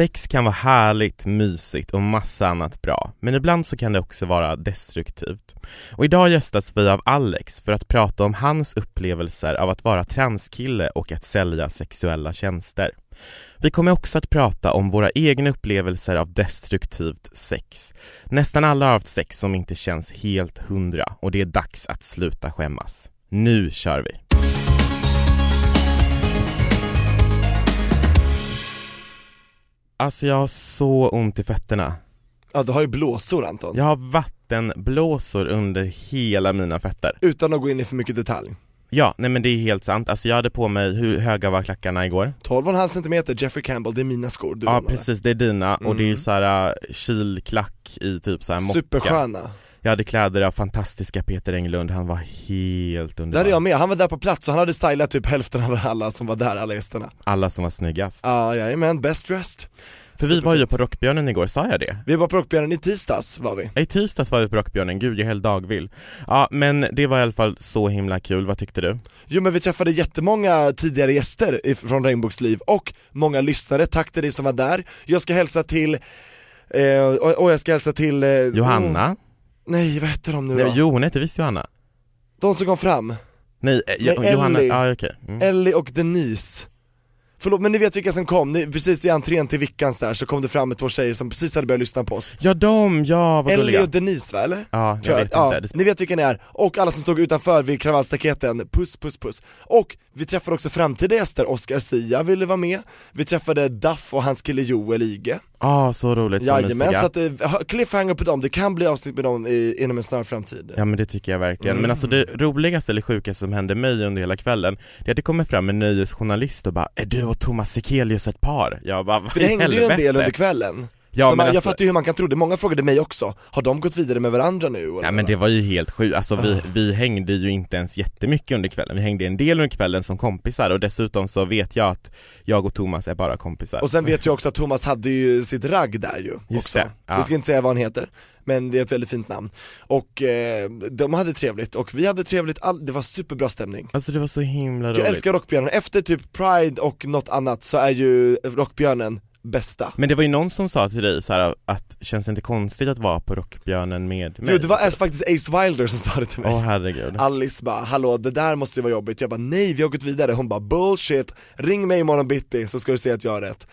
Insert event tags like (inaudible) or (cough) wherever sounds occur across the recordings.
Sex kan vara härligt, mysigt och massa annat bra, men ibland så kan det också vara destruktivt. Och idag gästas vi av Alex för att prata om hans upplevelser av att vara transkille och att sälja sexuella tjänster. Vi kommer också att prata om våra egna upplevelser av destruktivt sex. Nästan alla har haft sex som inte känns helt hundra och det är dags att sluta skämmas. Nu kör vi! Alltså jag har så ont i fötterna. Ja du har ju blåsor Anton, Jag har vattenblåsor under hela mina fötter. utan att gå in i för mycket detalj Ja, nej men det är helt sant. Alltså jag hade på mig, hur höga var klackarna igår? 12,5 cm Jeffrey Campbell, det är mina skor du Ja lånade. precis, det är dina och det är ju Mm. såhär uh, kilklack i typ såhär mocka. Supersköna, Jag hade kläder av fantastiska Peter Englund, han var helt där underbar. är jag med, han var där på plats och han hade stylat typ hälften av alla som var där, alla gästerna Alla som var snyggast. Ja, jajamän, best dressed För vi var ju på Rockbjörnen igår, sa jag det? Vi var på Rockbjörnen i tisdags var vi I tisdags var vi på Rockbjörnen, gud jag är helt dagvill. Ja men det var i alla fall så himla kul, vad tyckte du? Jo men vi träffade jättemånga tidigare gäster från Regnbågsliv och många lyssnare, tack till dig som var där Jag ska hälsa till, eh, och, jag ska hälsa till eh, Johanna? oh, Nej vad hette de nu Nej, då? jo hon hette visst Johanna? De som kom fram, Nej, eh, Nej, Johanna, Ellie. ja okej. Mm. Ellie och Denise Förlåt men ni vet vilka som kom, ni, precis i entrén till Vickans där så kom det fram med två tjejer som precis hade börjat lyssna på oss. Ja de, ja vad Ellie gulliga. och Denise va eller? Ja, jag vet ja, inte. Ni vet vilka ni är, och alla som stod utanför vid kravallstaketen, puss puss puss. Och vi träffade också framtida gäster, Oscar Sia ville vara med. Vi träffade Duff och hans kille Joel Ige Ja, så roligt, så Jajamän, så att eh, cliffhanger på dem, det kan bli avsnitt med dem i, inom en snar framtid. Ja men det tycker jag verkligen, men Mm. alltså det roligaste eller sjukaste som hände mig under hela kvällen Det är att det kommer fram en nöjesjournalist och bara 'Är du och Thomas Sekelius ett par?' Jag bara 'Vad För det hängde ju en helvete?" del under kvällen Ja så men man, Jag alltså, fattar ju hur man kan tro det, många frågade mig också, har de gått vidare med varandra nu? eller Ja men det var ju helt sjukt, alltså vi, Ah. vi hängde ju inte ens jättemycket under kvällen Vi hängde en del under kvällen som kompisar och dessutom så vet jag att jag och Thomas är bara kompisar Och sen vet jag också att Thomas hade ju sitt ragg där ju Just också. det, ja. Vi ska inte säga vad han heter, men det är ett väldigt fint namn. Och eh, de hade trevligt, och vi hade trevligt, all, det var superbra stämning. Alltså det var så himla roligt. Jag älskar Rockbjörnen, efter typ Pride och något annat så är ju Rockbjörnen bästa. Men det var ju någon som sa till dig så här att känns det inte konstigt att vara på Rockbjörnen med mig? Jo det var alltså faktiskt Ace Wilder som sa det till mig. Åh herregud. Alice bara, hallå det där måste ju vara jobbigt, jag bara nej vi har gått vidare, hon bara bullshit, ring mig imorgon bitti så ska du se att jag har rätt.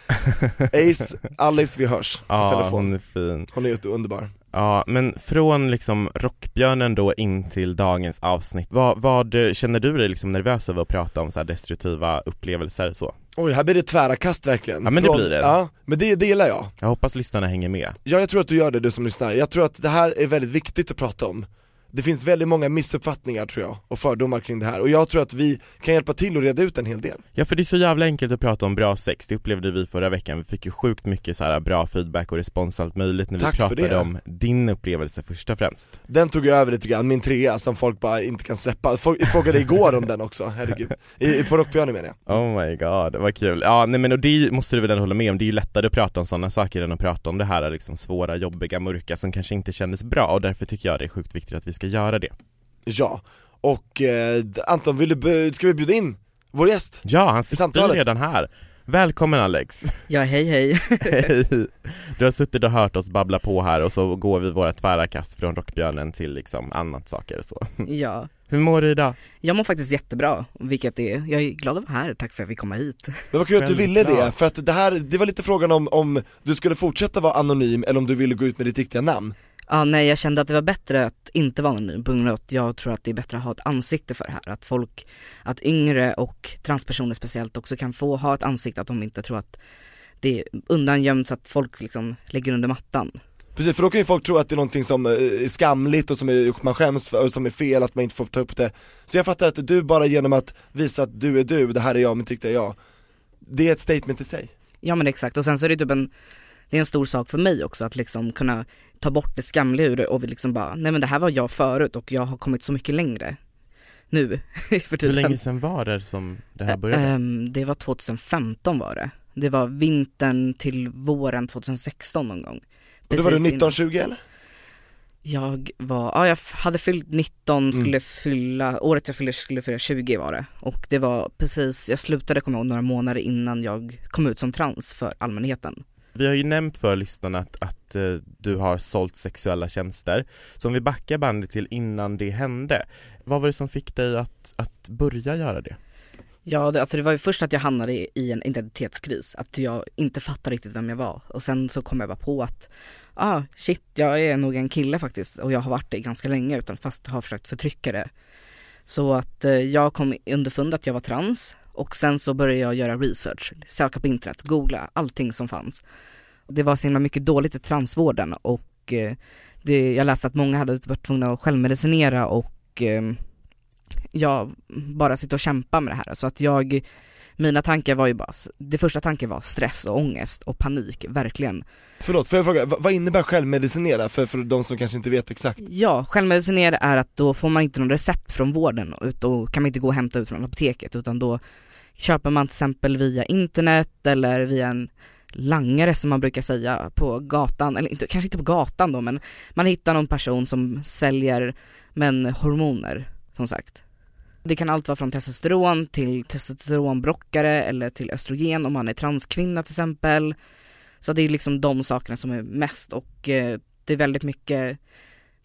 (laughs) Ace, Alice vi hörs på Ja, telefon, hon är fin. Hon är ju underbar. Ja, men från liksom Rockbjörnen då in till dagens avsnitt, vad, vad känner du dig liksom nervös över att prata om så här destruktiva upplevelser så? Oj, här blir det tvära kast verkligen Ja, men det blir det. Ja, men det, det gillar jag Jag hoppas lyssnarna hänger med. Ja jag tror att du gör det du som lyssnar, jag tror att det här är väldigt viktigt att prata om Det finns väldigt många missuppfattningar tror jag, och fördomar kring det här, och jag tror att vi kan hjälpa till att reda ut en hel del. Ja för det är så jävla enkelt att prata om bra sex, det upplevde vi förra veckan, vi fick ju sjukt mycket så här bra feedback och respons och allt möjligt när vi Tack för pratade om din upplevelse först och främst. Den tog jag över lite grann, min trea som folk bara inte kan släppa, folk frågade igår om den också, herregud, I, på Rockbjörnen menar jag. Oh my god, vad kul. Ja nej men och det måste du väl hålla med om, det är ju lättare att prata om sådana saker än att prata om det här liksom svåra, jobbiga, mörka som kanske inte kändes bra. Och därför tycker jag det är sjukt viktigt att vi ska göra det. Ja, och eh, Anton, vill du, ska vi bjuda in vår gäst? Ja, han sitter redan här. Välkommen Alex! Ja, hej hej. (laughs) (laughs) Hej! Du har suttit och hört oss babbla på här och så går vi våra tvära kast från Rockbjörnen till liksom annat saker och så. (laughs) Ja, Hur mår du idag? jag mår faktiskt jättebra, vilket är, jag är glad att vara här, tack för att jag fick komma hit. Det var kul att du ville det, för att det här, det var lite frågan om, om du skulle fortsätta vara anonym eller om du ville gå ut med ditt riktiga namn Ja, nej jag kände att det var bättre att inte vara anonym på grund av att jag tror att det är bättre att ha ett ansikte för det här, att folk, att yngre och transpersoner speciellt också kan få ha ett ansikte, att de inte tror att det är undangömt så att folk liksom lägger under mattan. Precis, för då kan ju folk tro att det är någonting som eh, är skamligt och som är, man skäms för och som är fel, att man inte får ta upp det. Så jag fattar att du bara genom att visa att du är du, det här är jag, mitt riktiga jag Det är ett statement i sig. Ja men exakt, och sen så är det typ en det är en stor sak för mig också att liksom kunna ta bort det skamliga ur det och liksom bara, nej men det här var jag förut och jag har kommit så mycket längre nu (laughs) för Hur tiden. länge sedan var det som det här började? Ehm, det var 2015 var det. Det var vintern till våren 2016 någon gång. Och då var du Precis in- 19-20 eller? Jag var, ja jag hade fyllt 19, skulle fylla, året jag fyllde skulle fylla 20 var det. Och det var precis, jag slutade komma ihåg några månader innan jag kom ut som trans för allmänheten. Vi har ju nämnt för lyssnarna att, att eh, du har sålt sexuella tjänster. Så om vi backar bandet till innan det hände, vad var det som fick dig att, att börja göra det? Ja, det, alltså det var ju först att jag hamnade i, i en identitetskris, att jag inte fattade riktigt vem jag var. Och sen så kom jag bara på att, ah shit, jag är nog en kille faktiskt och jag har varit det ganska länge utan fast har försökt förtrycka det. Så att eh, jag kom underfund att jag var trans och sen så började jag göra research, söka på internet, googla allting som fanns. Det var så himla mycket dåligt i transvården och eh, det, jag läste att många hade varit tvungna att självmedicinera och eh, ja, bara sitta och kämpa med det här. Så att jag, mina tankar var ju bara, det första tanken var stress och ångest och panik, verkligen. Förlåt, får jag fråga, vad vad innebär självmedicinera för, för de som kanske inte vet exakt? Ja, självmedicinera är att då får man inte någon recept från vården och då kan man inte gå och hämta ut från apoteket utan då köper man till exempel via internet eller via en langare som man brukar säga på gatan, eller inte, kanske inte på gatan då men man hittar någon person som säljer men hormoner som sagt. Det kan allt vara från testosteron till testosteronbrockare eller till östrogen om man är transkvinna till exempel. Så det är liksom de sakerna som är mest och eh, det är väldigt mycket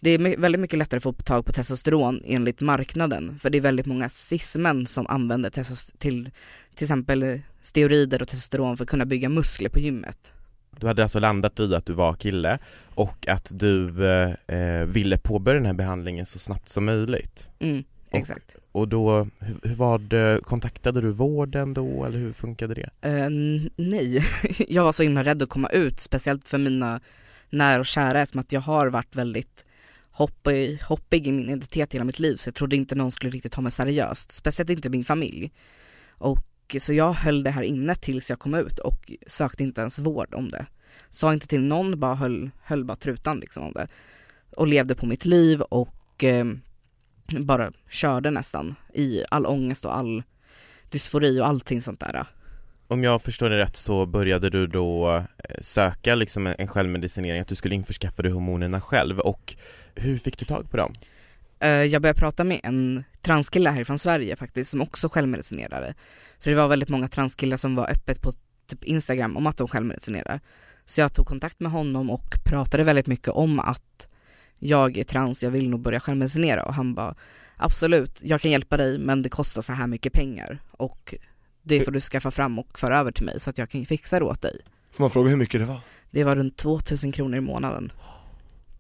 det är väldigt mycket lättare att få tag på testosteron enligt marknaden för det är väldigt många cis-män som använder testos- till till exempel steroider och testosteron för att kunna bygga muskler på gymmet. Du hade alltså landat i att du var kille och att du eh, eh, ville påbörja den här behandlingen så snabbt som möjligt. Mm, exakt. Och då, hur, hur var det, kontaktade du vården då eller hur funkade det? Eh, nej, (laughs) jag var så himla rädd att komma ut, speciellt för mina nära och kära eftersom att jag har varit väldigt hoppig, hoppig i min identitet hela mitt liv så jag trodde inte någon skulle riktigt ta mig seriöst, speciellt inte min familj. Och så jag höll det här inne tills jag kom ut och sökte inte ens vård om det. Sa inte till någon, bara höll, höll bara trutan liksom om det. Och levde på mitt liv och eh, bara körde nästan i all ångest och all dysfori och allting sånt där. Om jag förstår det rätt så började du då eh, söka liksom en självmedicinering, att du skulle införskaffa dig hormonerna själv och hur fick du tag på dem? Eh, jag började prata med en transkille härifrån Sverige faktiskt som också självmedicinerade. För det var väldigt många transkillar som var öppet på typ Instagram om att de självmedicinerar. Så jag tog kontakt med honom och pratade väldigt mycket om att jag är trans, jag vill nog börja självmedicinera och han bara absolut, jag kan hjälpa dig men det kostar så här mycket pengar och det får du skaffa fram och föra över till mig så att jag kan fixa det åt dig. Får man fråga hur mycket det var? Det var runt 2000 kronor i månaden.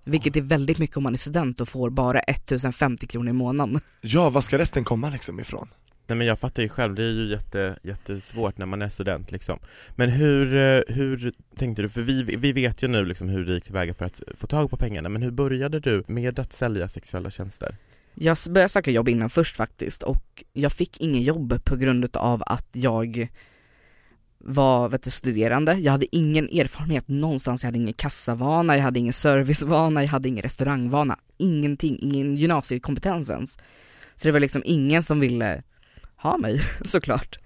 Vilket är väldigt mycket om man är student och får bara 1050 kronor i månaden. Ja, vad ska resten komma liksom ifrån? Nej men jag fattar ju själv, det är ju jätte, jättesvårt när man är student liksom. Men hur, eh, hur tänkte du, för vi, vi vet ju nu liksom hur du gick tillväga för att få tag på pengarna, men hur började du med att sälja sexuella tjänster? Jag började söka jobb innan först faktiskt och jag fick ingen jobb på grund av att jag var vet du, studerande, jag hade ingen erfarenhet någonstans, jag hade ingen kassavana, jag hade ingen servicevana, jag hade ingen restaurangvana, ingenting, ingen gymnasiekompetens ens. Så det var liksom ingen som ville ha mig (laughs) såklart.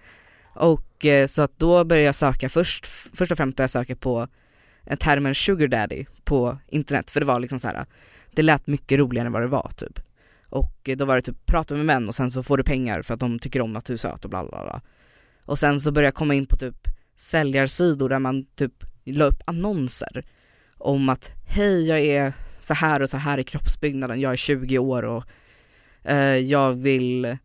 Och eh, så att då började jag söka först, först och främst började jag söka på termen sugar daddy på internet för det var liksom så här. det lät mycket roligare än vad det var typ. Och då var det typ prata med män och sen så får du pengar för att de tycker om att du är söt och bla bla bla. Och sen så började jag komma in på typ säljarsidor där man typ la upp annonser om att hej jag är så här och så här i kroppsbyggnaden, jag är 20 år och eh, jag vill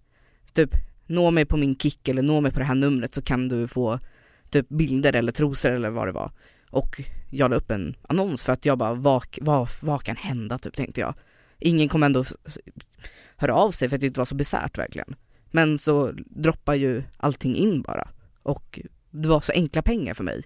typ nå mig på min kick eller nå mig på det här numret så kan du få typ bilder eller trosor eller vad det var. Och jag la upp en annons för att jag bara, vad, vad, vad kan hända typ tänkte jag. Ingen kommer ändå höra av sig för att det inte var så bisarrt verkligen. Men så droppar ju allting in bara. Och det var så enkla pengar för mig.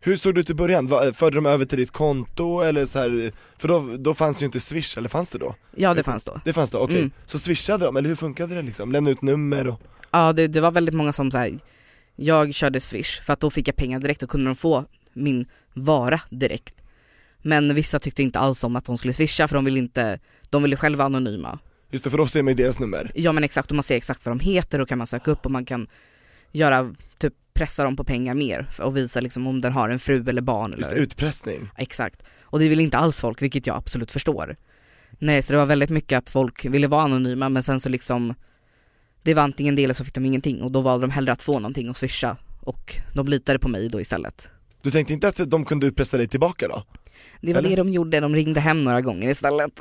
Hur såg det ut i början? Förde de över till ditt konto eller så här? för då, då fanns ju inte swish, eller fanns det då? Ja det fanns då. Det fanns då, okej. Mm. Så swishade de, eller hur funkade det liksom? Lämna ut nummer och Ja det, det var väldigt många som så här, jag körde swish för att då fick jag pengar direkt och kunde de få min vara direkt. Men vissa tyckte inte alls om att de skulle swisha för de ville inte, de ville själva vara anonyma. Just det, för då ser man ju deras nummer. Ja men exakt, och man ser exakt vad de heter och kan man söka upp och man kan göra, typ pressa dem på pengar mer och visa liksom om den har en fru eller barn Just eller utpressning. Exakt. Och det vill inte alls folk, vilket jag absolut förstår. Nej, så det var väldigt mycket att folk ville vara anonyma men sen så liksom Det var antingen det eller så fick de ingenting och då valde de hellre att få någonting och swisha och de litade på mig då istället. Du tänkte inte att de kunde utpressa dig tillbaka då? Det var Eller? det de gjorde, de ringde hem några gånger istället.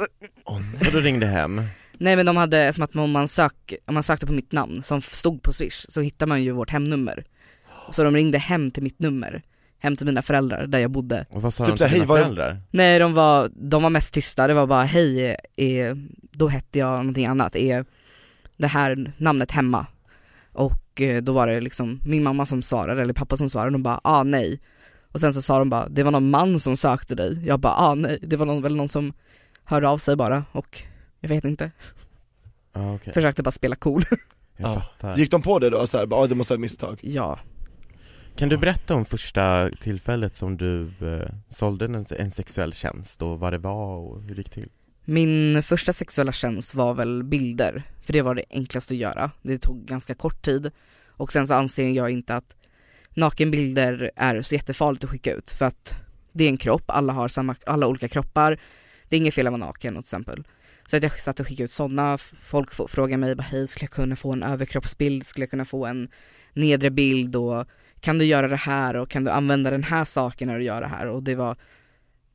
Åh Och du ringde hem. Nej men de hade, som att om man, sök, om man sökte på mitt namn som stod på swish så hittar man ju vårt hemnummer. Så de ringde hem till mitt nummer, hem till mina föräldrar där jag bodde. Och vad sa Typ de till "Hej, dina vad är-" föräldrar? Nej de var, de var mest tysta, det var bara hej, är, då hette jag någonting annat, är det här namnet hemma? Och eh, då var det liksom min mamma som svarade, eller pappa som svarade, och de bara ah nej. Och sen så sa de bara, det var någon man som sökte dig. Jag bara ah nej, det var någon, väl någon som hörde av sig bara och jag vet inte, Ja okej, försökte bara spela cool. (laughs) jag fattar. Gick de på det då? Så här, bara, "Ah, det måste vara ett misstag? ja. Kan du berätta om första tillfället som du eh, sålde en, en sexuell tjänst och vad det var och hur det gick till? Min första sexuella tjänst var väl bilder, för det var det enklaste att göra. Det tog ganska kort tid och sen så anser jag inte att nakenbilder är så jättefarligt att skicka ut för att det är en kropp, alla har samma, alla olika kroppar, det är inget fel att vara naken till exempel. Så att jag satt och skickade ut sådana, folk frågade mig bara hej skulle jag kunna få en överkroppsbild, skulle jag kunna få en nedre bild? Och kan du göra det här? Och kan du använda den här saken när du gör det här? Och det var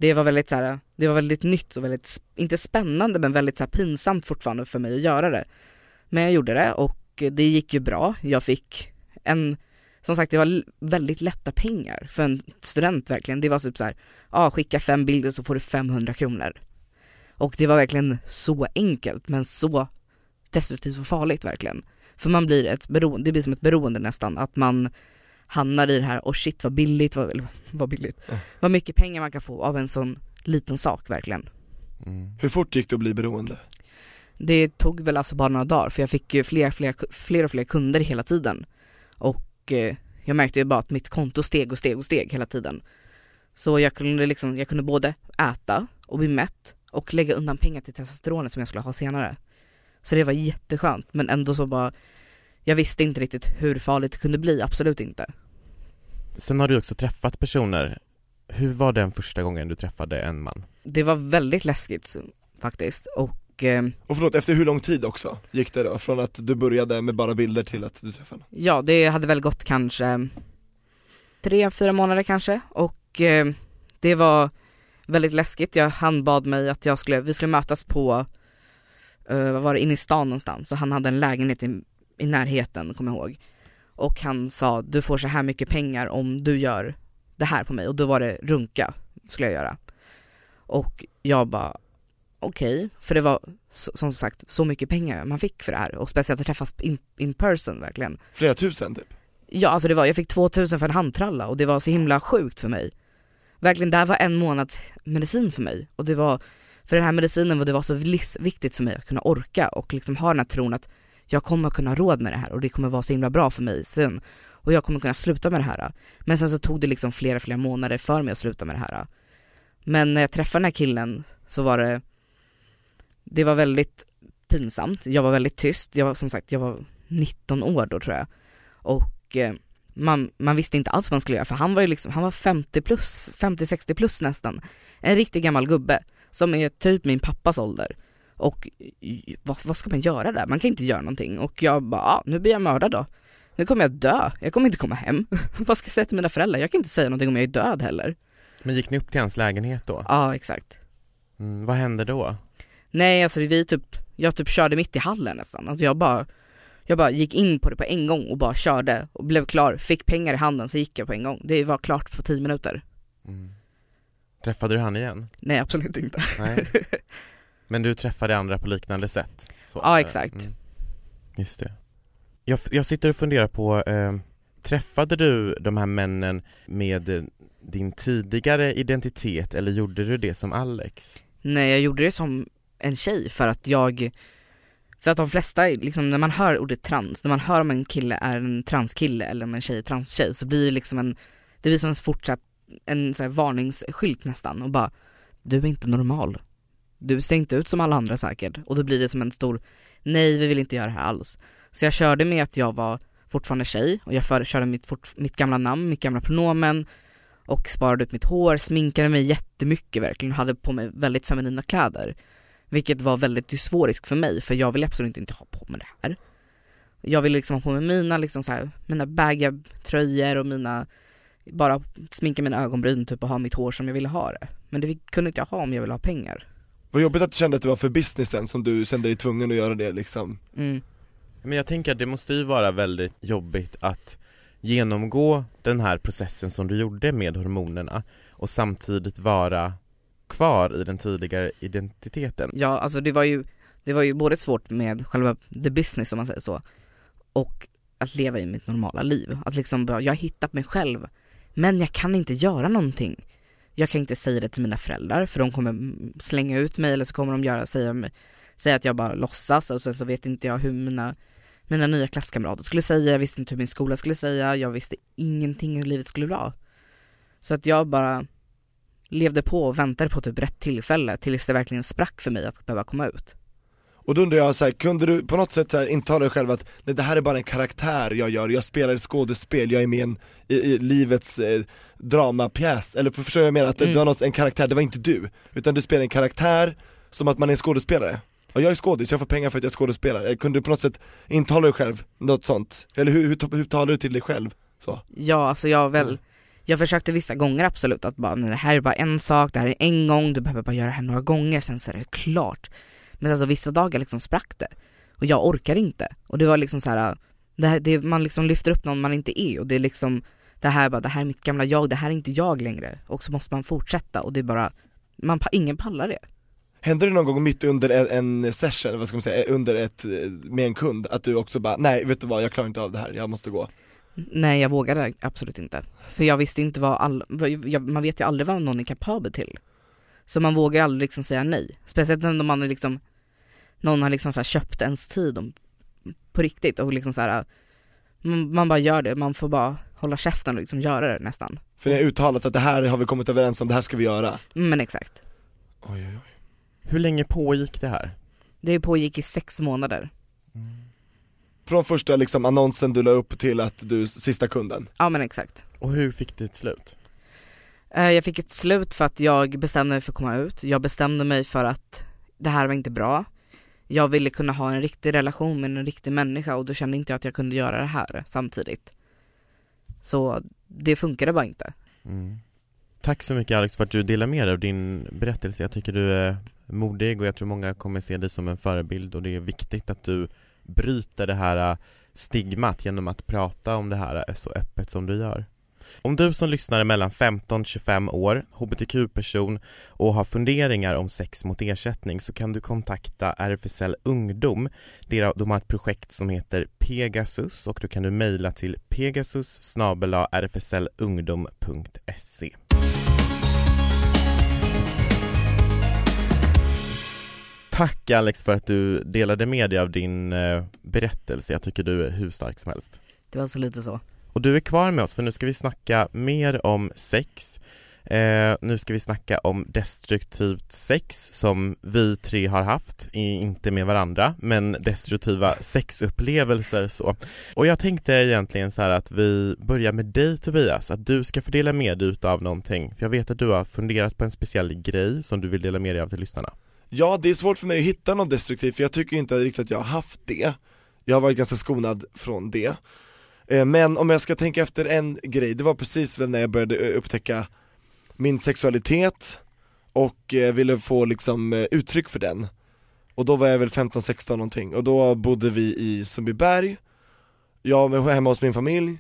det var väldigt så här, det var väldigt nytt och väldigt, inte spännande men väldigt så här pinsamt fortfarande för mig att göra det. Men jag gjorde det och det gick ju bra, jag fick en, som sagt det var väldigt lätta pengar för en student verkligen. Det var typ så här, ja skicka fem bilder så får du 500 kronor. Och det var verkligen så enkelt men så destruktivt och farligt verkligen. För man blir ett beroende, det blir som ett beroende nästan, att man hamnar i det här, och shit vad billigt, vad, eller (laughs) vad billigt, vad mycket pengar man kan få av en sån liten sak verkligen. Mm. Hur fort gick det att bli beroende? Det tog väl alltså bara några dagar för jag fick ju fler, fler, fler och fler kunder hela tiden. Och eh, jag märkte ju bara att mitt konto steg och steg och steg hela tiden. Så jag kunde liksom, jag kunde både äta och bli mätt och lägga undan pengar till testosteronet som jag skulle ha senare. Så det var jätteskönt men ändå så bara, jag visste inte riktigt hur farligt det kunde bli, absolut inte. Sen har du också träffat personer. Hur var den första gången du träffade en man? Det var väldigt läskigt faktiskt och eh, Och förlåt, efter hur lång tid också gick det då? Från att du började med bara bilder till att du träffade honom? Ja, det hade väl gått kanske tre, fyra månader kanske och eh, det var väldigt läskigt. Jag, han bad mig att jag skulle, vi skulle mötas på, eh, vad var det, inne i stan någonstans och han hade en lägenhet i, i närheten, kommer jag ihåg. Och han sa, du får så här mycket pengar om du gör det här på mig och då var det runka, skulle jag göra. Och jag bara, okej, för det var som sagt så mycket pengar man fick för det här och speciellt att träffas in, in person verkligen. Flera tusen typ? Ja alltså det var, jag fick 2000 för en handtralla och det var så himla sjukt för mig. Verkligen, det här var en månads medicin för mig och det var, för den här medicinen var det var så livsviktigt för mig att kunna orka och liksom ha den här tron att jag kommer kunna ha råd med det här och det kommer vara så himla bra för mig sen och jag kommer kunna sluta med det här. Men sen så tog det liksom flera, flera månader för mig att sluta med det här. Men när jag träffade den här killen så var det, det var väldigt pinsamt, jag var väldigt tyst, jag var som sagt, jag var 19 år då tror jag. Och eh, man, man visste inte alls vad man skulle göra för han var ju liksom, han var 50 plus, 50-60 plus nästan. En riktigt gammal gubbe som är typ min pappas ålder. Och eh, vad, vad ska man göra där? Man kan inte göra någonting. Och jag bara, ah, nu blir jag mördad då. Nu kommer jag dö, jag kommer inte komma hem. (laughs) vad ska jag säga till mina föräldrar? Jag kan inte säga någonting om jag är död heller. Men gick ni upp till hans lägenhet då? Ja exakt. Mm, vad hände då? Nej alltså vi typ, jag typ körde mitt i hallen nästan. Alltså jag bara, jag bara gick in på det på en gång och bara körde och blev klar, fick pengar i handen så gick jag på en gång. Det var klart på 10 minuter. Mm. Träffade du han igen? Nej absolut inte. Nej. Men du träffade andra på liknande sätt? Så, Ja, eh, exakt. Just det. Jag, jag sitter och funderar på, eh, träffade du de här männen med eh, din tidigare identitet eller gjorde du det som Alex? Nej jag gjorde det som en tjej för att jag, för att de flesta, liksom när man hör ordet trans, när man hör om en kille är en transkille eller om en tjej är transtjej så blir det liksom en, det blir som en fortsatt en så här varningsskylt nästan och bara Du är inte normal. Du ser inte ut som alla andra säkert. Och då blir det som en stor Nej vi vill inte göra det här alls. Så jag körde med att jag var fortfarande tjej och jag för, körde mitt, fort, mitt gamla namn, mitt gamla pronomen och sparade upp mitt hår, sminkade mig jättemycket verkligen, hade på mig väldigt feminina kläder. Vilket var väldigt dysforiskt för mig för jag vill absolut inte ha på mig det här. Jag vill liksom ha på mig mina liksom så här, mina baggiga tröjor och mina bara sminka mina ögonbryn typ och ha mitt hår som jag ville ha det. Men det kunde inte jag ha om jag ville ha pengar. Vad jobbigt att du kände att det var för businessen som du kände dig tvungen att göra det liksom. Mm. Men jag tänker att det måste ju vara väldigt jobbigt att genomgå den här processen som du gjorde med hormonerna och samtidigt vara kvar i den tidigare identiteten. Ja, alltså det var ju, det var ju både svårt med själva the business om man säger så och att leva i mitt normala liv. Att liksom, jag har hittat mig själv men jag kan inte göra någonting. Jag kan inte säga det till mina föräldrar för de kommer slänga ut mig eller så kommer de göra, säga, säga att jag bara låtsas och sen så vet inte jag hur mina mina nya klasskamrater skulle säga, jag visste inte hur min skola skulle säga, jag visste ingenting hur livet skulle vara. Så att jag bara levde på och väntade på typ rätt tillfälle tills det verkligen sprack för mig att behöva komma ut. Och då undrar jag så här, kunde du på något sätt så här, intala dig själv att nej, det här är bara en karaktär jag gör, jag spelar ett skådespel, jag är med i, en, i, i livets eh, dramapjäs, eller förstår du jag menar? Att Mm. du har något, en karaktär, det var inte du, utan du spelar en karaktär som att man är en skådespelare och jag är skådis, jag får pengar för att jag är skådespelare, kunde du på något sätt intala dig själv något sånt? Eller hur, hur, hur talar du till dig själv? Så. Ja, alltså jag väl, Mm jag försökte vissa gånger absolut att bara, det här är bara en sak, det här är en gång, du behöver bara göra det här några gånger, sen så är det klart. Men alltså vissa dagar liksom sprack det. Och jag orkar inte. Och det var liksom så här, det här, det, man liksom lyfter upp någon man inte är och det är liksom, det här bara, det här är mitt gamla jag, det här är inte jag längre. Och så måste man fortsätta och det är bara, man, ingen pallar det. Hände det någon gång mitt under en, session, vad ska man säga, under ett, eh, med en kund, att du också bara, nej vet du vad, jag klarar inte av det här, jag måste gå Nej jag vågade absolut inte. För jag visste inte vad all, man vet ju aldrig vad någon är kapabel till. Så man vågar aldrig liksom säga nej. Speciellt när man är liksom, någon har liksom så här köpt ens tid om, på riktigt och liksom så här, man, man bara gör det, man får bara hålla käften och liksom göra det nästan. För ni har uttalat att det här har vi kommit överens om, det här ska vi göra Mm, Men exakt. Oj, oj, oj. Hur länge pågick det här? Det pågick i sex månader. Från första liksom annonsen du la upp till att du, sista kunden Ja men exakt. Och hur fick det ett slut? Eh, Jag fick ett slut för att jag bestämde mig för att komma ut. Jag bestämde mig för att det här var inte bra. Jag ville kunna ha en riktig relation med en riktig människa och då kände inte jag att jag kunde göra det här samtidigt. Så det funkade bara inte. Mm. Tack så mycket Alex för att du delar med dig av din berättelse. Jag tycker du är modig och jag tror många kommer se dig som en förebild och det är viktigt att du bryter det här äh, stigmat genom att prata om det här äh, så öppet som du gör. Om du som lyssnar är mellan 15-25 år, hbtq-person och har funderingar om sex mot ersättning så kan du kontakta RFSL Ungdom. De har ett projekt som heter Pegasus och då kan du mejla till pegasus rfslungdom.se Tack Alex för att du delade med dig av din eh, berättelse. Jag tycker du är hur stark som helst. Det var så lite så. Och du är kvar med oss för nu ska vi snacka mer om sex. Eh, nu ska vi snacka om destruktivt sex som vi tre har haft, inte med varandra, men destruktiva sexupplevelser så. Och jag tänkte egentligen så att vi börjar med dig Tobias, att du ska få dela med dig utav någonting. För jag vet att du har funderat på en speciell grej som du vill dela med dig av till lyssnarna. Ja, det är svårt för mig att hitta något destruktivt för jag tycker inte riktigt att jag har haft det. Jag har varit ganska skonad från det. Eh, men om jag ska tänka efter en grej, det var precis väl när jag började eh, upptäcka min sexualitet och eh, ville få liksom uttryck för den. Och då var jag väl 15-16 någonting. Och då bodde vi i Sundbyberg. Jag var hemma hos min familj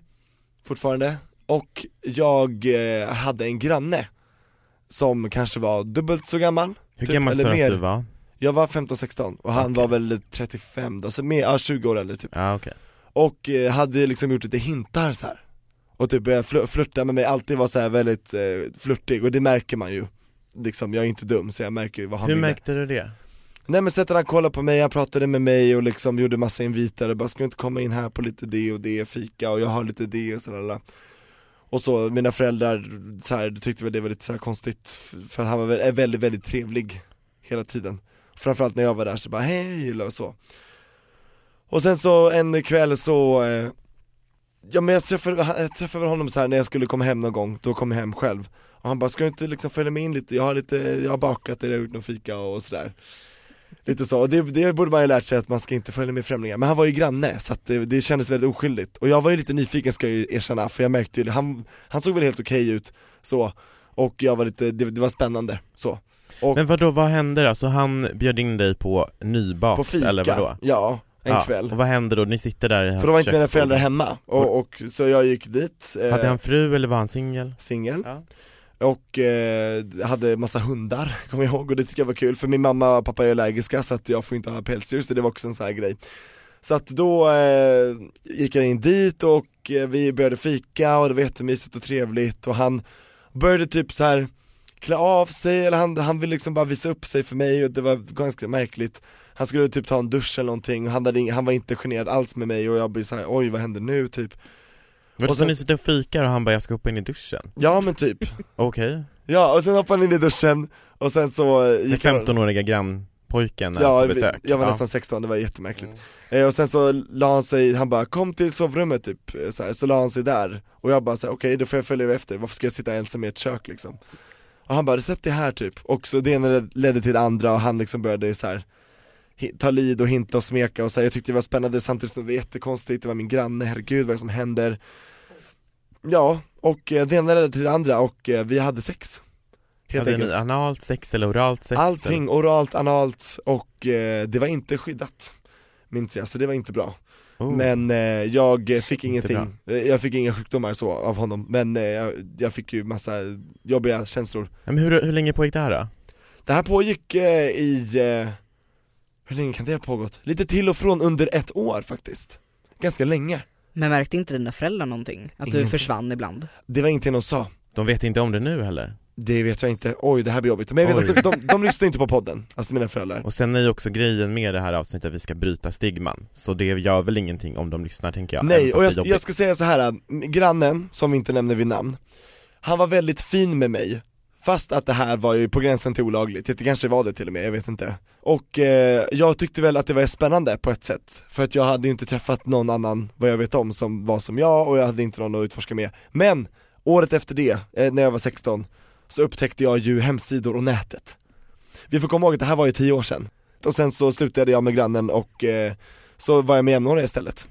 fortfarande. Och jag hade en granne som kanske var dubbelt så gammal. Hur Typ, gammal sa du var? jag var 15-16 och han Okej. var väl 35 då, så mer, ja 20 år äldre typ Ja okej. Och eh, hade liksom gjort lite hintar så här. Och typ började fl- flirta med mig, alltid var så här väldigt eh, flörtig och det märker man ju Liksom, jag är inte dum så jag märker ju vad han Hur ville märkte du det? Nej men sättet han kollade på mig, han pratade med mig och liksom gjorde massa inviter bara ska du inte komma in här på lite det och det, fika och jag har lite det och sådär och så, mina föräldrar så här, tyckte väl det var lite så här konstigt för att han var väldigt, väldigt trevlig hela tiden. Framförallt när jag var där så bara hej och så. Och sen så en kväll så eh, Ja men jag träffade, jag träffade honom så här när jag skulle komma hem någon gång, då kom jag hem själv. Och han bara, ska du inte liksom följa med in lite? Jag har lite, jag har bakat eller gjort någon fika och sådär. Lite så, och det, det borde man ju lärt sig att man ska inte följa med främlingar, men han var ju granne så att det, det kändes väldigt oskyldigt Och jag var ju lite nyfiken ska jag ju erkänna, för jag märkte ju, han, han såg väl helt okej ut så Och jag var lite, det, det var spännande så och Men vadå, vad hände då? Så han bjöd in dig på nybakt på fika, eller vadå? ja, en ja. kväll Och vad hände då? Ni sitter där i hans För då var inte mina föräldrar hemma, och, och så jag gick dit, eh, Hade han fru eller var han singel? singel Ja. Och eh, hade massa hundar, (laughs) kommer jag ihåg, och det tycker jag var kul för min mamma och pappa är allergiska så att jag får inte ha pälsdjur, så det var också en sån här grej. Så att då eh, gick jag in dit och eh, vi började fika och det var jättemysigt och trevligt och han började typ så här klä av sig, eller han, han ville liksom bara visa upp sig för mig och det var ganska märkligt. Han skulle typ ta en dusch eller någonting och han, hade, han var inte generad alls med mig och jag blev så här: oj vad händer nu? typ. Och så ni sitter och fikar och han bara 'jag ska hoppa in i duschen' Ja men typ, Okej, ja och sen hoppade han in i duschen och sen så den gick han 15-åriga grannpojken Ja, på besök. jag var Ja. nästan 16, det var jättemärkligt. Eh, Och sen så la han sig, han bara 'kom till sovrummet' typ, eh, så, här, så la han sig där Och jag bara okej då får jag följa efter, varför ska jag sitta ensam i ett kök liksom? Och han bara 'sätt dig här' typ, och så det ena ledde till det andra och han liksom började så här ta lid och hinta och smeka och så här, jag tyckte det var spännande samtidigt som det var jättekonstigt, det var min granne, herregud vad är det som händer? Ja, och eh, det ena ledde till det andra och eh, vi hade sex Helt Hade ni enkelt analt sex eller oralt sex? Allting, oralt, analt och eh, det var inte skyddat Minns jag, så det var inte bra eller? Oh. Men jag fick ingenting, jag fick inga sjukdomar så av honom Men jag, fick ju massa jobbiga känslor Men hur, hur länge pågick det här då? Det här pågick i, hur länge kan det ha pågått? Lite till och från under ett år faktiskt Ganska länge Men märkte inte dina föräldrar någonting? Att du Ingenting. försvann ibland? Det var ingenting de sa De vet inte om det nu heller? Det vet jag inte, oj det här blir jobbigt Men jag vet Oj. att de, de, de lyssnar inte på podden, alltså mina föräldrar Och sen är ju också grejen med det här avsnittet att vi ska bryta stigman Så det gör väl ingenting om de lyssnar tänker jag Nej, och jag, jag ska säga så här. att grannen, som vi inte nämner vid namn, han var väldigt fin med mig Fast att det här var ju på gränsen till olagligt, det kanske var det till och med, jag vet inte. Och eh, jag tyckte väl att det var spännande på ett sätt För att jag hade ju inte träffat någon annan, vad jag vet om, som var som jag och jag hade inte någon att utforska med. Men, året efter det, eh, när jag var 16, så upptäckte jag ju hemsidor och nätet. Vi får komma ihåg att det här var ju 10 år sedan. Och sen så slutade jag med grannen och eh, så var jag med jämnåriga istället.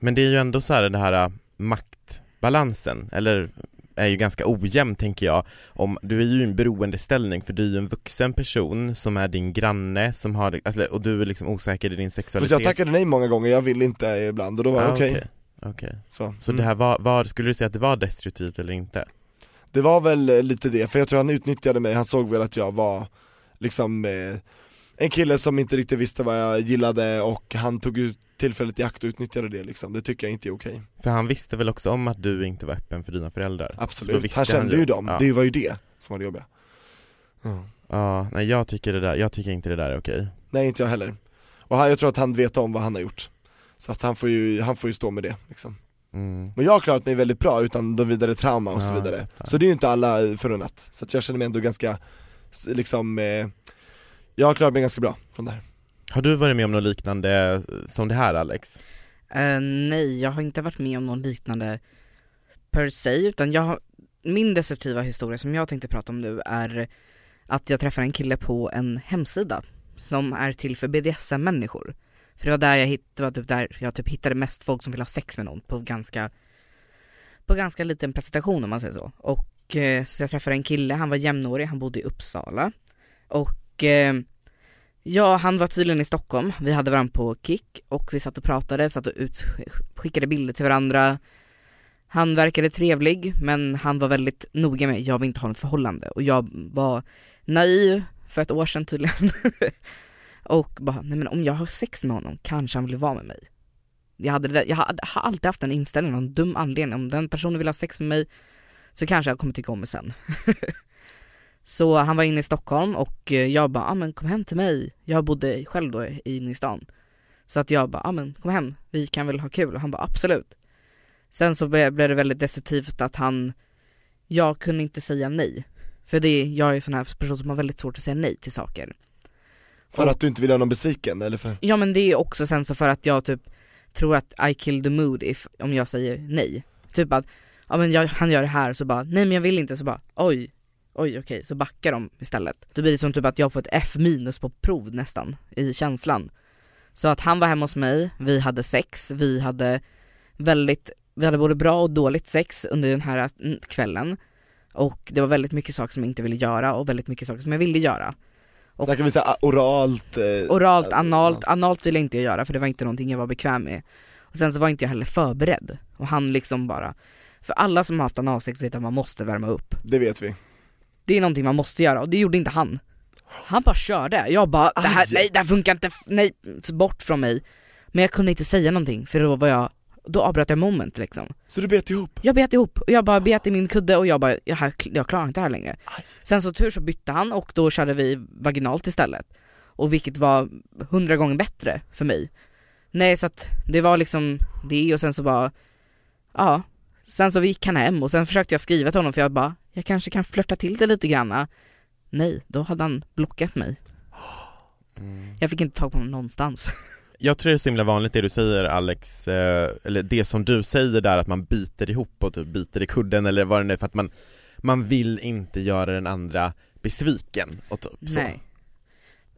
Men det är ju ändå så här det här eh, maktbalansen, eller är ju ganska ojämn tänker jag om, Du är ju i en beroendeställning för du är ju en vuxen person som är din granne som har, alltså, och du är liksom osäker i din Fast sexualitet jag tackade nej många gånger, jag ville inte ibland och då var Ah, okej okej. Okej. Så, Så mm. det här var, var, skulle du säga att det var destruktivt eller inte? det var väl eh, lite det, för jag tror han utnyttjade mig, han såg väl att jag var liksom eh, en kille som inte riktigt visste vad jag gillade och han tog ut tillfället i akt och utnyttjade det liksom, det tycker jag inte är okej. För han visste väl också om att du inte var öppen för dina föräldrar? Så Absolut, han kände ju. dem, Ja. det var ju det som var det jobbiga. Ja. Ja, nej jag tycker det där, jag tycker inte det där är okej. Nej inte jag heller, och han, jag tror att han vet om vad han har gjort. Så att han får ju, han får ju stå med det liksom. Mm. Men jag har klarat mig väldigt bra utan de vidare trauma och så Ja, jag vidare. Så det är ju inte alla förunnat, så jag känner mig ändå ganska, liksom, eh, jag har klarat mig ganska bra från det här Har du varit med om något liknande som det här Alex? Eh, nej, jag har inte varit med om någon liknande per se, utan jag har, min destruktiva historia som jag tänkte prata om nu är att jag träffade en kille på en hemsida som är till för BDSM-människor. För det var där jag det var typ där jag typ hittade mest folk som vill ha sex med någon på ganska, på ganska liten presentation om man säger så. Och eh, så jag träffade en kille, han var jämnårig, han bodde i Uppsala. Och eh, Ja, han var tydligen i Stockholm, vi hade varandra på kick och vi satt och pratade, satt och ut, skickade bilder till varandra. Han verkade trevlig, men han var väldigt noga med, jag vill inte ha något förhållande. Och jag var naiv för ett år sedan tydligen. (laughs) Och bara, nej men om jag har sex med honom kanske han vill vara med mig. Jag hade, jag hade, har alltid haft en inställning, en dum anledning, om den personen vill ha sex med mig så kanske jag kommer tycka om mig sen. (laughs) Så han var inne i Stockholm och eh, jag bara, ah, men kom hem till mig. Jag bodde själv då inne i stan. Så att jag bara, ah, men kom hem, vi kan väl ha kul. Och han bara, absolut. Sen så blev det väldigt destruktivt att han, jag kunde inte säga nej. För det, är- jag är en sån här person som har väldigt svårt att säga nej till saker. För att du inte vill göra någon besviken eller för? Ja men det är också sen så för att jag typ tror att I kill the mood if, om jag säger nej. Typ att, ja men jag, han gör det här så bara, nej men jag vill inte, så bara, oj, oj okej, så backar de istället. Då blir det som typ att jag får ett F minus på prov nästan, i känslan. Så att han var hemma hos mig, vi hade sex, vi hade väldigt, vi hade både bra och dåligt sex under den här kvällen. Och det var väldigt mycket saker som jag inte ville göra och väldigt mycket saker som jag ville göra. Och- Snackar vi såhär oralt? Eh, Oralt, eh, analt, analt ville inte jag göra för det var inte någonting jag var bekväm med. Och sen så var inte jag heller förberedd. Och han liksom bara, för alla som har haft analsex vet att man måste värma upp. Det vet vi. Det är någonting man måste göra och det gjorde inte han. Han bara körde, jag bara, det här, Aj. nej det här funkar inte, nej, bort från mig. Men jag kunde inte säga någonting för då var jag, då avbröt jag moment liksom. Så du bet ihop? Jag bet ihop och jag bara bet i min kudde och jag bara, jag, här, jag klarar inte det här längre. Sen så tur så bytte han och då körde vi vaginalt istället. Och vilket var hundra gånger bättre för mig. Nej så att det var liksom det och sen så bara, ja. Sen så gick han hem och sen försökte jag skriva till honom för jag bara, jag kanske kan flörta till det lite granna. Nej, då hade han blockat mig. Jag fick inte tag på honom någonstans. (laughs) Jag tror det är så himla vanligt det du säger Alex, eh, eller det som du säger där att man biter ihop och typ biter i kudden eller vad det nu är för att man, man vill inte göra den andra besviken och typ så. Nej.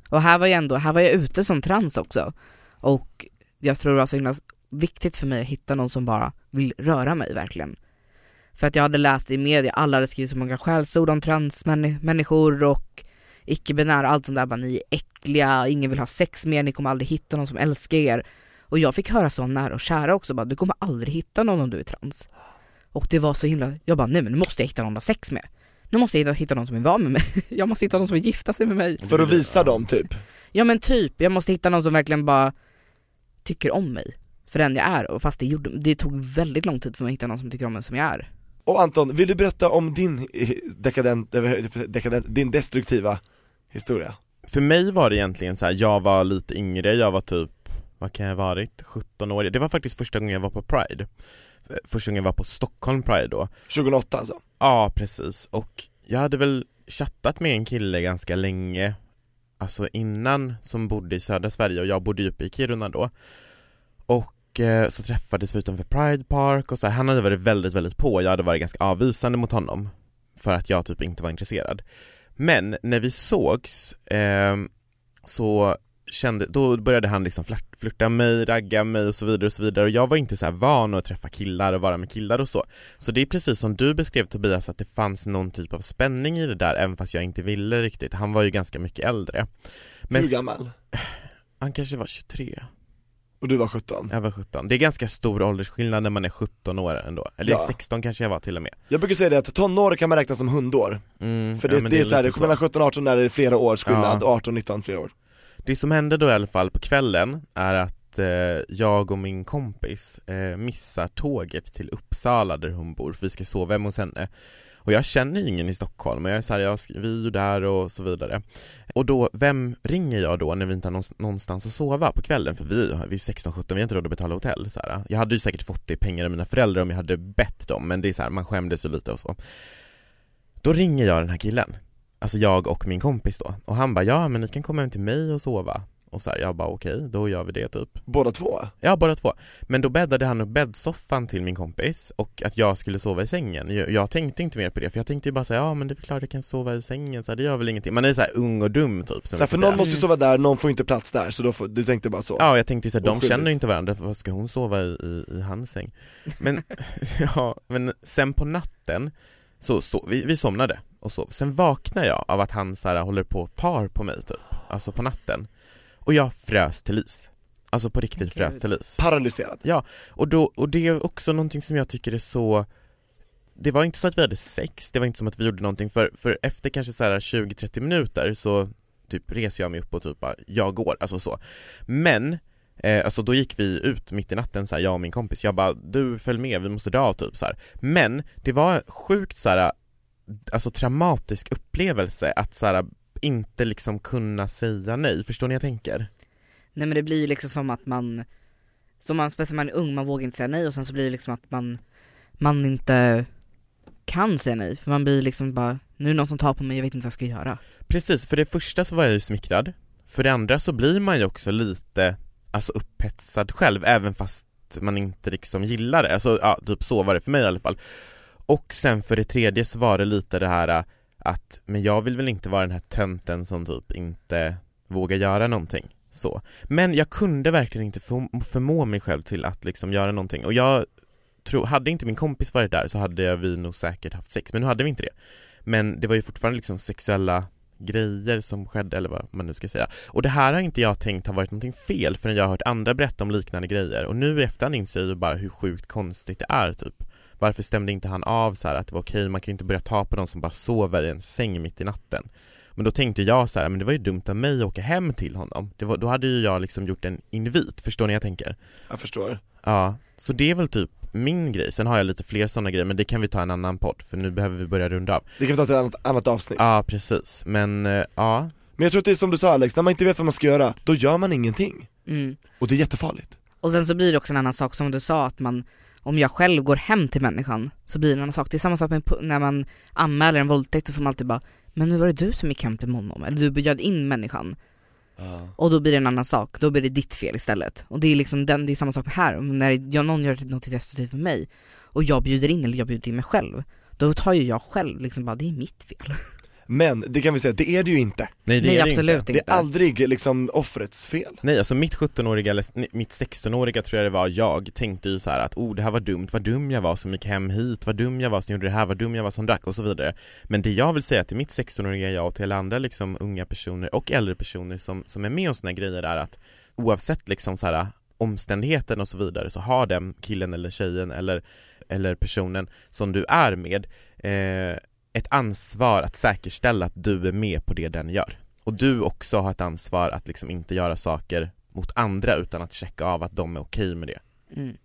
Och här var jag ändå, här var jag ute som trans också. Och jag tror det var så himla viktigt för mig att hitta någon som bara vill röra mig verkligen. För att jag hade läst i media, alla hade skrivit så många skällsord om transmänniskor och icke-binära, allt sånt där, bara ni är äckliga, ingen vill ha sex med er, ni kommer aldrig hitta någon som älskar er. Och jag fick höra så nära och kära också, bara du kommer aldrig hitta någon om du är trans. Och det var så himla, jag bara nej men nu måste jag hitta någon att ha sex med. Nu måste jag hitta, hitta någon som vill vara med mig, (laughs) jag måste hitta någon som vill gifta sig med mig. För att visa dem typ? Ja men typ, jag måste hitta någon som verkligen bara tycker om mig för den jag är och fast det, gjorde, det tog väldigt lång tid för mig att hitta någon som tycker om mig som jag är. Och Anton, vill du berätta om din eh, dekadent, eh, dekadent din destruktiva historia? För mig var det egentligen så här, jag var lite yngre, jag var typ, vad kan jag ha varit, 17 år, det var faktiskt första gången jag var på Pride Eh, Första gången jag var på Stockholm Pride då 2008 alltså? Ja precis, och jag hade väl chattat med en kille ganska länge Alltså innan som bodde i södra Sverige och jag bodde ju uppe i Kiruna då Och eh, så träffades vi utanför Pride Park och så här, han hade varit väldigt, väldigt på, jag hade varit ganska avvisande mot honom För att jag typ inte var intresserad. Men när vi sågs eh, så kände, då började han liksom flört, flirta mig, ragga mig och så vidare och så vidare. Och jag var inte så van att träffa killar och vara med killar och så. Så det är precis som du beskrev Tobias att det fanns någon typ av spänning i det där även fast jag inte ville riktigt, han var ju ganska mycket äldre. Men Hur gammal? han kanske var 23, Och du var 17? jag var 17 Det är ganska stor åldersskillnad när man är 17 år ändå, eller Ja. 16 kanske jag var till och med. Jag brukar säga det att tonår kan man räkna som hundår, mm, för ja, det, det är såhär, lite mellan 17 och 18 är det flera års skillnad, Ja. 18 19 flera år. Det som hände då i alla fall på kvällen är att eh, jag och min kompis eh, missar tåget till Uppsala där hon bor, för vi ska sova hemma hos henne och jag känner ingen i Stockholm och jag är såhär, jag, vi är ju där och så vidare Och då, vem ringer jag då när vi inte har någonstans att sova på kvällen? För vi, vi är 16-17, vi har inte råd att betala hotell så här. Jag hade ju säkert fått det i pengar av mina föräldrar om jag hade bett dem, men det är så här, man skämdes ju lite och så Då ringer jag den här killen Alltså jag och min kompis då, och han bara ja men ni kan komma hem till mig och sova och så här, jag bara okej, då gör vi det typ Båda två? Ja, båda två. Men då bäddade han upp bäddsoffan till min kompis och att jag skulle sova i sängen. Jag, jag tänkte inte mer på det för jag tänkte ju bara säga ja men det är klart jag kan sova i sängen, så här, det gör väl ingenting. Man är så här ung och dum typ. Så här, för någon säga. måste ju sova där, någon får inte plats där, så då får, du tänkte bara så? Ja, jag tänkte ju såhär, de känner ju inte varandra, vad ska hon sova i, i, i hans säng? Men, (laughs) ja, men sen på natten så, så vi, vi somnade och sov. Sen vaknar jag av att han så här, håller på och tar på mig typ, alltså på natten. Och jag frös till is. Alltså på riktigt Gud. frös till is. Paralyserad? Och, då, och det är också någonting som jag tycker är så Det var inte så att vi hade sex, det var inte som att vi gjorde någonting för, för efter kanske så här 20-30 minuter så typ reser jag mig upp och typ bara, jag går, alltså så Men, eh, alltså då gick vi ut mitt i natten så här, jag och min kompis, jag bara du följ med, vi måste dra typ så här. Men det var sjukt så här, alltså traumatisk upplevelse att så här, inte liksom kunna säga nej, förstår ni vad jag tänker? Nej men det blir ju liksom som att man Så man, speciellt när man är ung, man vågar inte säga nej och sen så blir det liksom att man, man inte kan säga nej för man blir liksom bara, nu är det någon som tar på mig, jag vet inte vad jag ska göra. Precis, för det första så var jag ju smickrad För det andra så blir man ju också lite, alltså upphetsad själv även fast man inte liksom gillar det, alltså ja, typ så var det för mig i alla fall Och sen för det tredje så var det lite det här att, men jag vill väl inte vara den här tönten som typ inte vågar göra någonting så. Men jag kunde verkligen inte förmå, mig själv till att liksom göra någonting. Och jag tror, hade inte min kompis varit där så hade vi nog säkert haft sex, men nu hade vi inte det. Men det var ju fortfarande liksom sexuella grejer som skedde eller vad man nu ska säga. Och det här har inte jag tänkt har varit någonting fel förrän jag har hört andra berätta om liknande grejer. Och nu i efterhand inser jag ju bara hur sjukt konstigt det är typ. Varför stämde inte han av så här att det var okej, man kan inte börja ta på någon som bara sover i en säng mitt i natten Men då tänkte jag så här, men det var ju dumt av mig att åka hem till honom det var, Då hade ju jag liksom gjort en invit, förstår ni jag tänker? Jag förstår. Ja, så det är väl typ min grej, sen har jag lite fler sådana grejer men det kan vi ta en annan podd för nu behöver vi börja runda av Det kan vi ta till ett annat, annat avsnitt. Ja precis, men eh, ja, Men jag tror att det är som du sa Alex, när man inte vet vad man ska göra, då gör man ingenting. Mm. Och det är jättefarligt. Och sen så blir det också en annan sak som du sa att man, om jag själv går hem till människan så blir det en annan sak. Det är samma sak med när man anmäler en våldtäkt så får man alltid bara Men nu var det du som gick hem till honom, eller du bjöd in människan. Och då blir det en annan sak, då blir det ditt fel istället. Och det är liksom den, det är samma sak här, när jag, någon gör något destruktivt med mig och jag bjuder in eller jag bjuder in mig själv, då tar ju jag själv liksom bara, det är mitt fel. Men det kan vi säga, det är det ju inte. nej det Nej är det absolut inte. inte. Det är aldrig liksom offrets fel. Nej alltså mitt 17-åriga, eller mitt 16-åriga tror jag det var, jag tänkte ju så här att oh det här var dumt, vad dum jag var som gick hem hit, vad dum jag var som gjorde det här, vad dum jag var som drack och så vidare Men det jag vill säga till mitt 16-åriga jag och till alla andra liksom unga personer och äldre personer som, som är med om såna grejer är att oavsett liksom så här omständigheten och så vidare så har den killen eller tjejen eller, eller personen som du är med eh, ett ansvar att säkerställa att du är med på det den gör och du också har ett ansvar att liksom inte göra saker mot andra utan att checka av att de är okej med det Mm.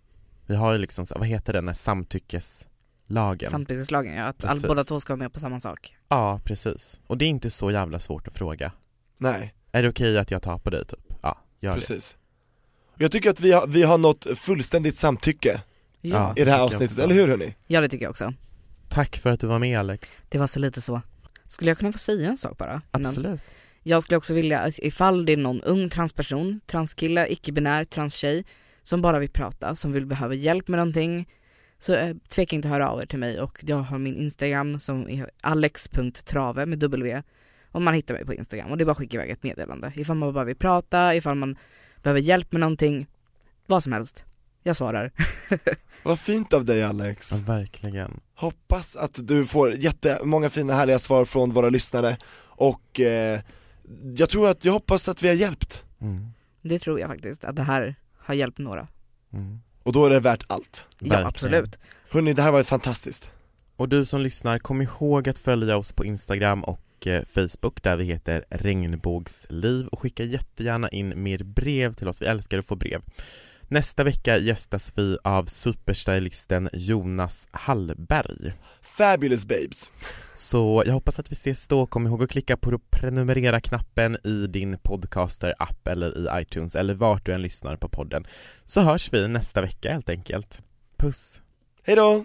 Vi har ju liksom, så- vad heter den, här samtyckeslagen? Samtyckeslagen ja, att all, båda två ska vara med på samma sak. ja, precis. Och det är inte så jävla svårt att fråga Nej, Är det okej att jag tar på dig typ? Ja, gör det precis. Och Jag tycker att vi har, vi har nått fullständigt samtycke Ja. i det här avsnittet, eller hur hörni? Ja det tycker jag också. Tack för att du var med Alex Det var så lite så. Skulle jag kunna få säga en sak bara? innan? Absolut Jag skulle också vilja, att ifall det är någon ung transperson, transkille, icke-binär, transtjej som bara vill prata, som vill behöva hjälp med någonting så eh, tveka inte att höra av er till mig och jag har min instagram som är alex.trave med w och man hittar mig på instagram och det är bara att skicka iväg ett meddelande ifall man bara vill prata, ifall man behöver hjälp med någonting, vad som helst. Jag svarar. (laughs) Vad fint av dig Alex. Ja, verkligen Hoppas att du får jättemånga fina härliga svar från våra lyssnare och eh, jag tror att, jag hoppas att vi har hjälpt. mm. Det tror jag faktiskt, att det här har hjälpt några. Mm. Och då är det värt allt. Verkligen. Ja absolut. Hörni, det här har varit fantastiskt. Och du som lyssnar, kom ihåg att följa oss på Instagram och eh, Facebook där vi heter Regnbågsliv och skicka jättegärna in mer brev till oss, vi älskar att få brev. Nästa vecka gästas vi av superstylisten Jonas Hallberg. Fabulous babes. Så jag hoppas att vi ses då, kom ihåg att klicka på prenumerera-knappen i din podcaster-app eller i iTunes eller vart du än lyssnar på podden. Så hörs vi nästa vecka helt enkelt. Puss! Hejdå!